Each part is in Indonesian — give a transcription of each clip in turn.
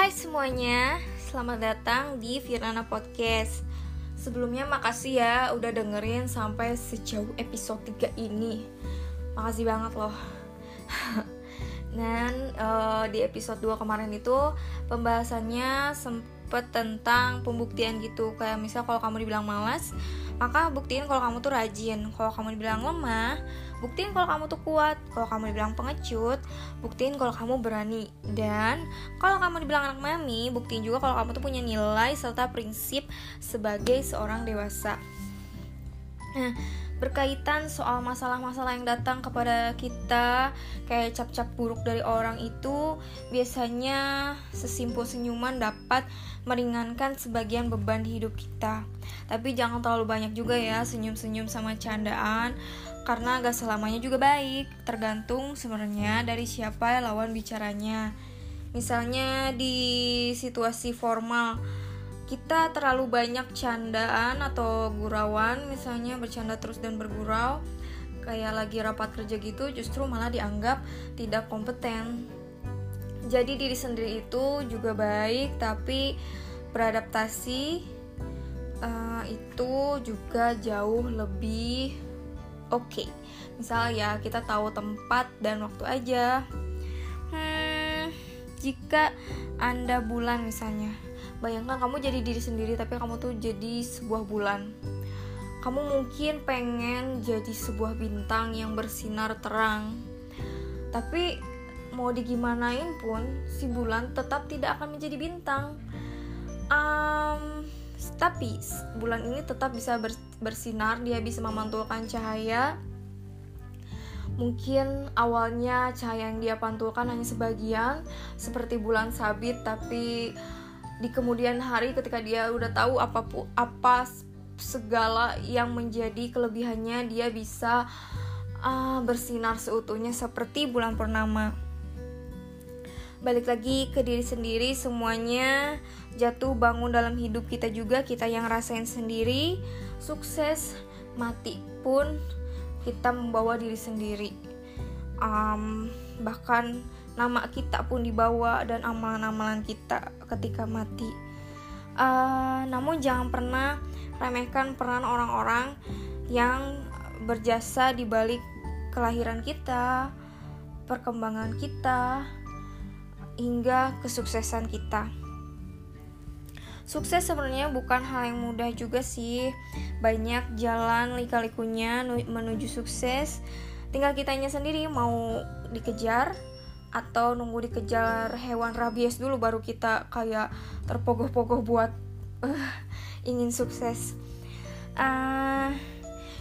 Hai semuanya, selamat datang di Firana Podcast. Sebelumnya makasih ya udah dengerin sampai sejauh episode 3 ini. Makasih banget loh. Dan uh, di episode 2 kemarin itu pembahasannya sempet tentang pembuktian gitu. Kayak misal kalau kamu dibilang malas, maka buktiin kalau kamu tuh rajin. Kalau kamu dibilang lemah, buktiin kalau kamu tuh kuat. Kalau kamu dibilang pengecut buktiin kalau kamu berani. Dan kalau kamu dibilang anak mami buktiin juga kalau kamu tuh punya nilai serta prinsip sebagai seorang dewasa. Nah berkaitan soal masalah-masalah yang datang kepada kita kayak cap-cap buruk dari orang itu biasanya sesimpul senyuman dapat meringankan sebagian beban di hidup kita. Tapi jangan terlalu banyak juga ya senyum-senyum sama candaan karena gak selamanya juga baik tergantung sebenarnya dari siapa lawan bicaranya. Misalnya di situasi formal kita terlalu banyak candaan atau gurauan misalnya bercanda terus dan bergurau kayak lagi rapat kerja gitu justru malah dianggap tidak kompeten jadi diri sendiri itu juga baik tapi beradaptasi uh, itu juga jauh lebih oke okay. misal ya kita tahu tempat dan waktu aja hmm, jika anda bulan misalnya bayangkan kamu jadi diri sendiri tapi kamu tuh jadi sebuah bulan. Kamu mungkin pengen jadi sebuah bintang yang bersinar terang. Tapi mau digimanain pun si bulan tetap tidak akan menjadi bintang. Um, tapi bulan ini tetap bisa bersinar dia bisa memantulkan cahaya. Mungkin awalnya cahaya yang dia pantulkan hanya sebagian seperti bulan sabit tapi di kemudian hari ketika dia udah tahu apa apa segala yang menjadi kelebihannya dia bisa uh, bersinar seutuhnya seperti bulan purnama. Balik lagi ke diri sendiri semuanya jatuh bangun dalam hidup kita juga kita yang rasain sendiri. Sukses mati pun kita membawa diri sendiri. Um, bahkan nama kita pun dibawa dan amalan-amalan kita ketika mati uh, namun jangan pernah remehkan peran orang-orang yang berjasa di balik kelahiran kita perkembangan kita hingga kesuksesan kita. Sukses sebenarnya bukan hal yang mudah juga sih. Banyak jalan lika-likunya menuju sukses. Tinggal kitanya sendiri mau dikejar atau nunggu dikejar hewan rabies dulu baru kita kayak terpogoh-pogoh buat uh, ingin sukses. Uh,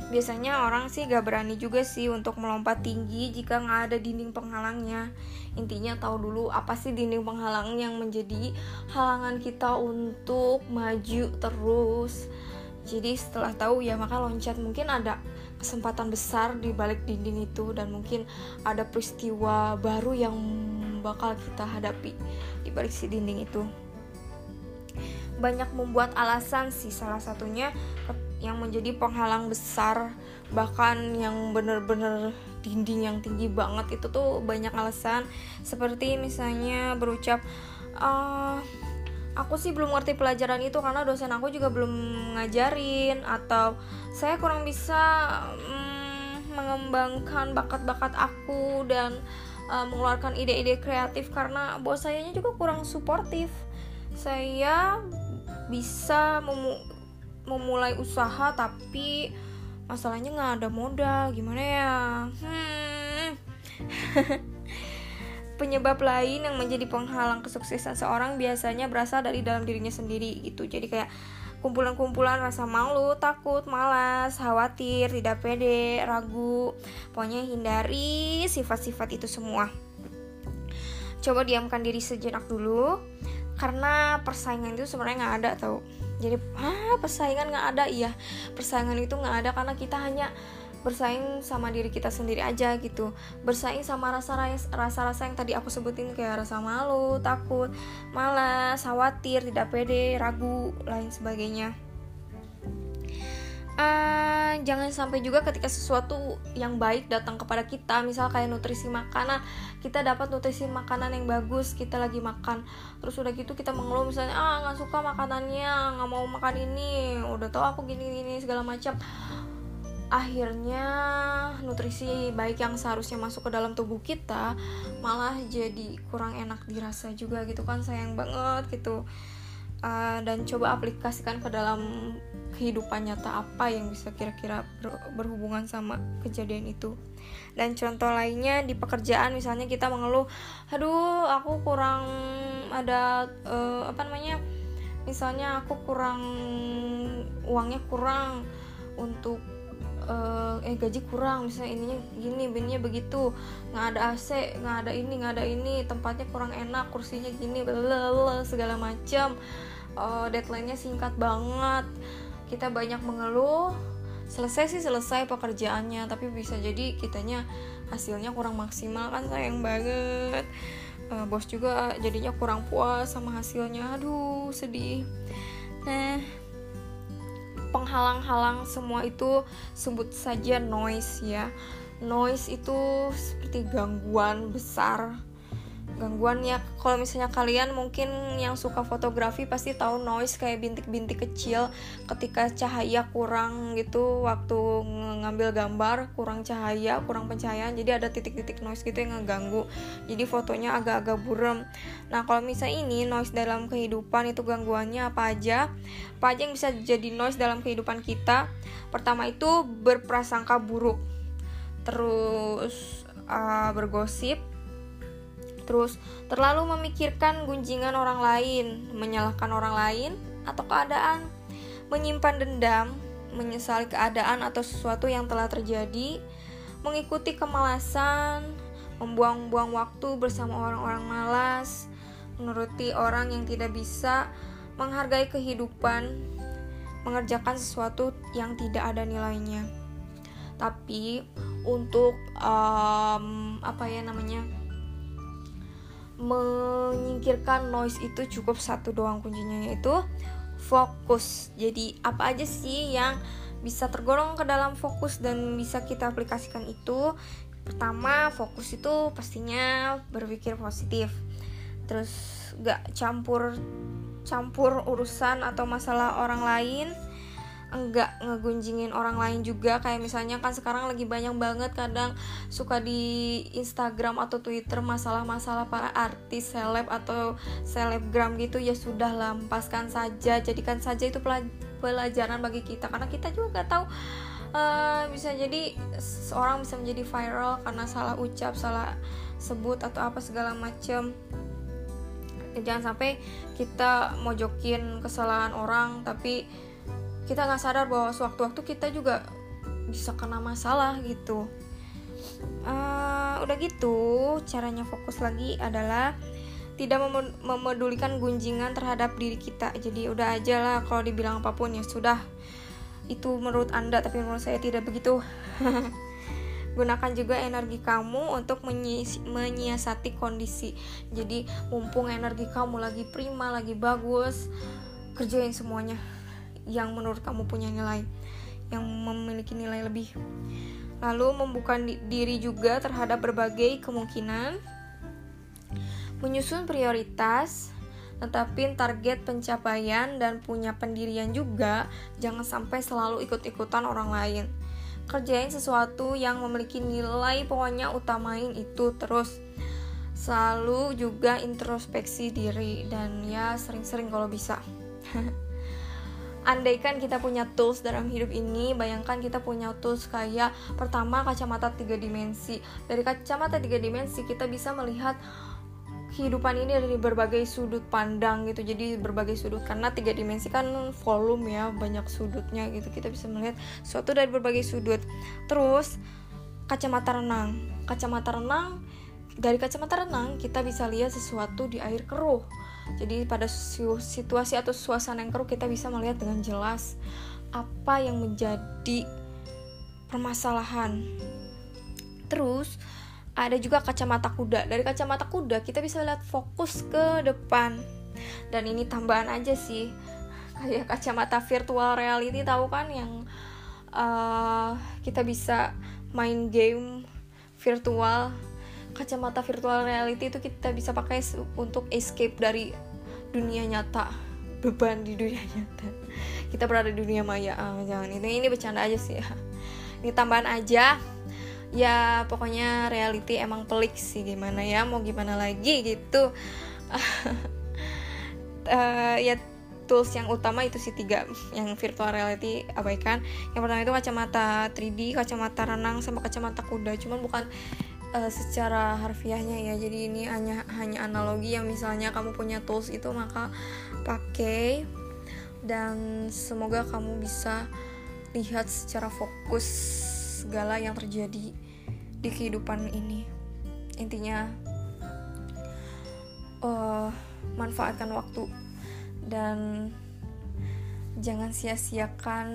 biasanya orang sih gak berani juga sih untuk melompat tinggi jika nggak ada dinding penghalangnya. Intinya tahu dulu apa sih dinding penghalang yang menjadi halangan kita untuk maju terus. Jadi setelah tahu ya maka loncat. Mungkin ada kesempatan besar di balik dinding itu dan mungkin ada peristiwa baru yang bakal kita hadapi di balik si dinding itu. Banyak membuat alasan sih salah satunya yang menjadi penghalang besar bahkan yang bener-bener dinding yang tinggi banget itu tuh banyak alasan. Seperti misalnya berucap uh, aku sih belum ngerti pelajaran itu karena dosen aku juga belum ngajarin atau saya kurang bisa um, mengembangkan bakat-bakat aku dan uh, mengeluarkan ide-ide kreatif karena bos sayanya juga kurang suportif. Saya bisa memu memulai usaha tapi masalahnya nggak ada modal. Gimana ya? Hmm. penyebab lain yang menjadi penghalang kesuksesan seorang biasanya berasal dari dalam dirinya sendiri gitu jadi kayak kumpulan-kumpulan rasa malu, takut, malas, khawatir, tidak pede, ragu. Pokoknya hindari sifat-sifat itu semua. Coba diamkan diri sejenak dulu karena persaingan itu sebenarnya nggak ada tau jadi ah persaingan nggak ada iya persaingan itu nggak ada karena kita hanya bersaing sama diri kita sendiri aja gitu. Bersaing sama rasa rasa rasa yang tadi aku sebutin kayak rasa malu takut malas khawatir tidak pede ragu lain sebagainya. Uh, jangan sampai juga ketika sesuatu yang baik datang kepada kita misal kayak nutrisi makanan. Kita dapat nutrisi makanan yang bagus kita lagi makan. Terus udah gitu kita mengeluh misalnya ah nggak suka makanannya nggak mau makan ini. Udah tau aku gini gini segala macam akhirnya nutrisi baik yang seharusnya masuk ke dalam tubuh kita malah jadi kurang enak dirasa juga gitu kan sayang banget gitu. Uh, dan coba aplikasikan ke dalam kehidupan nyata apa yang bisa kira-kira ber berhubungan sama kejadian itu. Dan contoh lainnya di pekerjaan misalnya kita mengeluh aduh aku kurang ada uh, apa namanya misalnya aku kurang uangnya kurang untuk eh gaji kurang misalnya ininya gini ininya begitu nggak ada AC nggak ada ini nggak ada ini tempatnya kurang enak kursinya gini blablabla, segala macam uh, deadline-nya singkat banget kita banyak mengeluh selesai sih selesai pekerjaannya tapi bisa jadi kitanya hasilnya kurang maksimal kan sayang banget. Uh, bos juga jadinya kurang puas sama hasilnya aduh sedih. Nah penghalang-halang semua itu sebut saja noise ya. Noise itu seperti gangguan besar gangguan ya kalau misalnya kalian mungkin yang suka fotografi pasti tahu noise kayak bintik-bintik kecil ketika cahaya kurang gitu waktu ngambil gambar kurang cahaya kurang pencahayaan jadi ada titik-titik noise gitu yang ngeganggu. Jadi fotonya agak-agak buram nah kalau misalnya ini noise dalam kehidupan itu gangguannya apa aja? Apa aja yang bisa jadi noise dalam kehidupan kita? Pertama itu berprasangka buruk. Terus uh, bergosip terus terlalu memikirkan gunjingan orang lain, menyalahkan orang lain atau keadaan, menyimpan dendam, menyesali keadaan atau sesuatu yang telah terjadi, mengikuti kemalasan, membuang-buang waktu bersama orang-orang malas, menuruti orang yang tidak bisa menghargai kehidupan, mengerjakan sesuatu yang tidak ada nilainya. Tapi untuk um, apa ya namanya? Menyingkirkan noise itu cukup satu doang kuncinya yaitu fokus. Jadi apa aja sih yang bisa tergolong ke dalam fokus dan bisa kita aplikasikan itu? Pertama, fokus itu pastinya berpikir positif. Terus gak campur campur urusan atau masalah orang lain enggak ngegunjingin orang lain juga. Kayak misalnya kan sekarang lagi banyak banget kadang suka di Instagram atau Twitter masalah-masalah para artis seleb atau selebgram gitu ya sudah lampaskan saja jadikan saja itu pelajaran bagi kita. Karena kita juga gak tahu uh, bisa jadi seorang bisa menjadi viral karena salah ucap salah sebut atau apa segala macam jangan sampai kita mojokin kesalahan orang tapi kita nggak sadar bahwa sewaktu-waktu kita juga bisa kena masalah gitu. Uh, udah gitu caranya fokus lagi adalah tidak mem memedulikan gunjingan terhadap diri kita. Jadi udah aja lah kalau dibilang apa pun ya sudah. Itu menurut anda tapi menurut saya tidak begitu. Gunakan juga energi kamu untuk menyiasati kondisi. Jadi mumpung energi kamu lagi prima lagi bagus kerjain semuanya yang menurut kamu punya nilai yang memiliki nilai lebih. Lalu membuka diri juga terhadap berbagai kemungkinan. Menyusun prioritas tetapin target pencapaian dan punya pendirian juga. Jangan sampai selalu ikut-ikutan orang lain. Kerjain sesuatu yang memiliki nilai pokoknya utamain itu terus. Selalu juga introspeksi diri dan ya sering-sering kalau bisa andaikan kita punya tools dalam hidup ini bayangkan kita punya tools kayak pertama kacamata tiga dimensi. Dari kacamata tiga dimensi kita bisa melihat kehidupan ini dari berbagai sudut pandang gitu. Jadi berbagai sudut karena tiga dimensi kan volume ya banyak sudutnya gitu. Kita bisa melihat suatu dari berbagai sudut. Terus kacamata renang. Kacamata renang dari kacamata renang kita bisa lihat sesuatu di air keruh jadi pada situasi atau suasana yang keruh kita bisa melihat dengan jelas apa yang menjadi permasalahan. Terus ada juga kacamata kuda. Dari kacamata kuda kita bisa lihat fokus ke depan. Dan ini tambahan aja sih. Kayak kacamata virtual reality tahu kan yang uh, kita bisa main game virtual kacamata virtual reality itu kita bisa pakai untuk escape dari dunia nyata. Beban di dunia nyata. Kita berada di dunia maya. Ah, jangan. Ini ini bercanda aja sih. Ya ini tambahan aja. Ya pokoknya reality emang pelik sih. Gimana ya? Mau gimana lagi gitu. Uh, ya tools yang utama itu sih tiga. Yang virtual reality abaikan. Yang pertama itu kacamata 3D kacamata renang sama kacamata kuda. Cuman bukan uh, secara harfiahnya ya. Jadi ini hanya hanya analogi yang misalnya kamu punya tools itu maka pakai. Dan semoga kamu bisa lihat secara fokus segala yang terjadi di kehidupan ini. Intinya uh, manfaatkan waktu dan jangan sia-siakan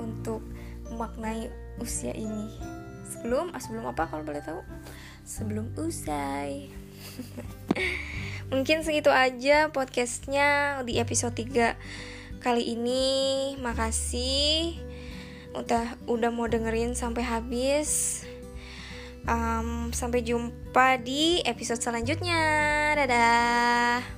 untuk memaknai usia ini sebelum ah, sebelum apa kalau boleh tahu? Sebelum usai. Mungkin segitu aja podcastnya di episode 3 kali ini. Makasih. Udah udah mau dengerin sampai habis. Um, sampai jumpa di episode selanjutnya. Dadah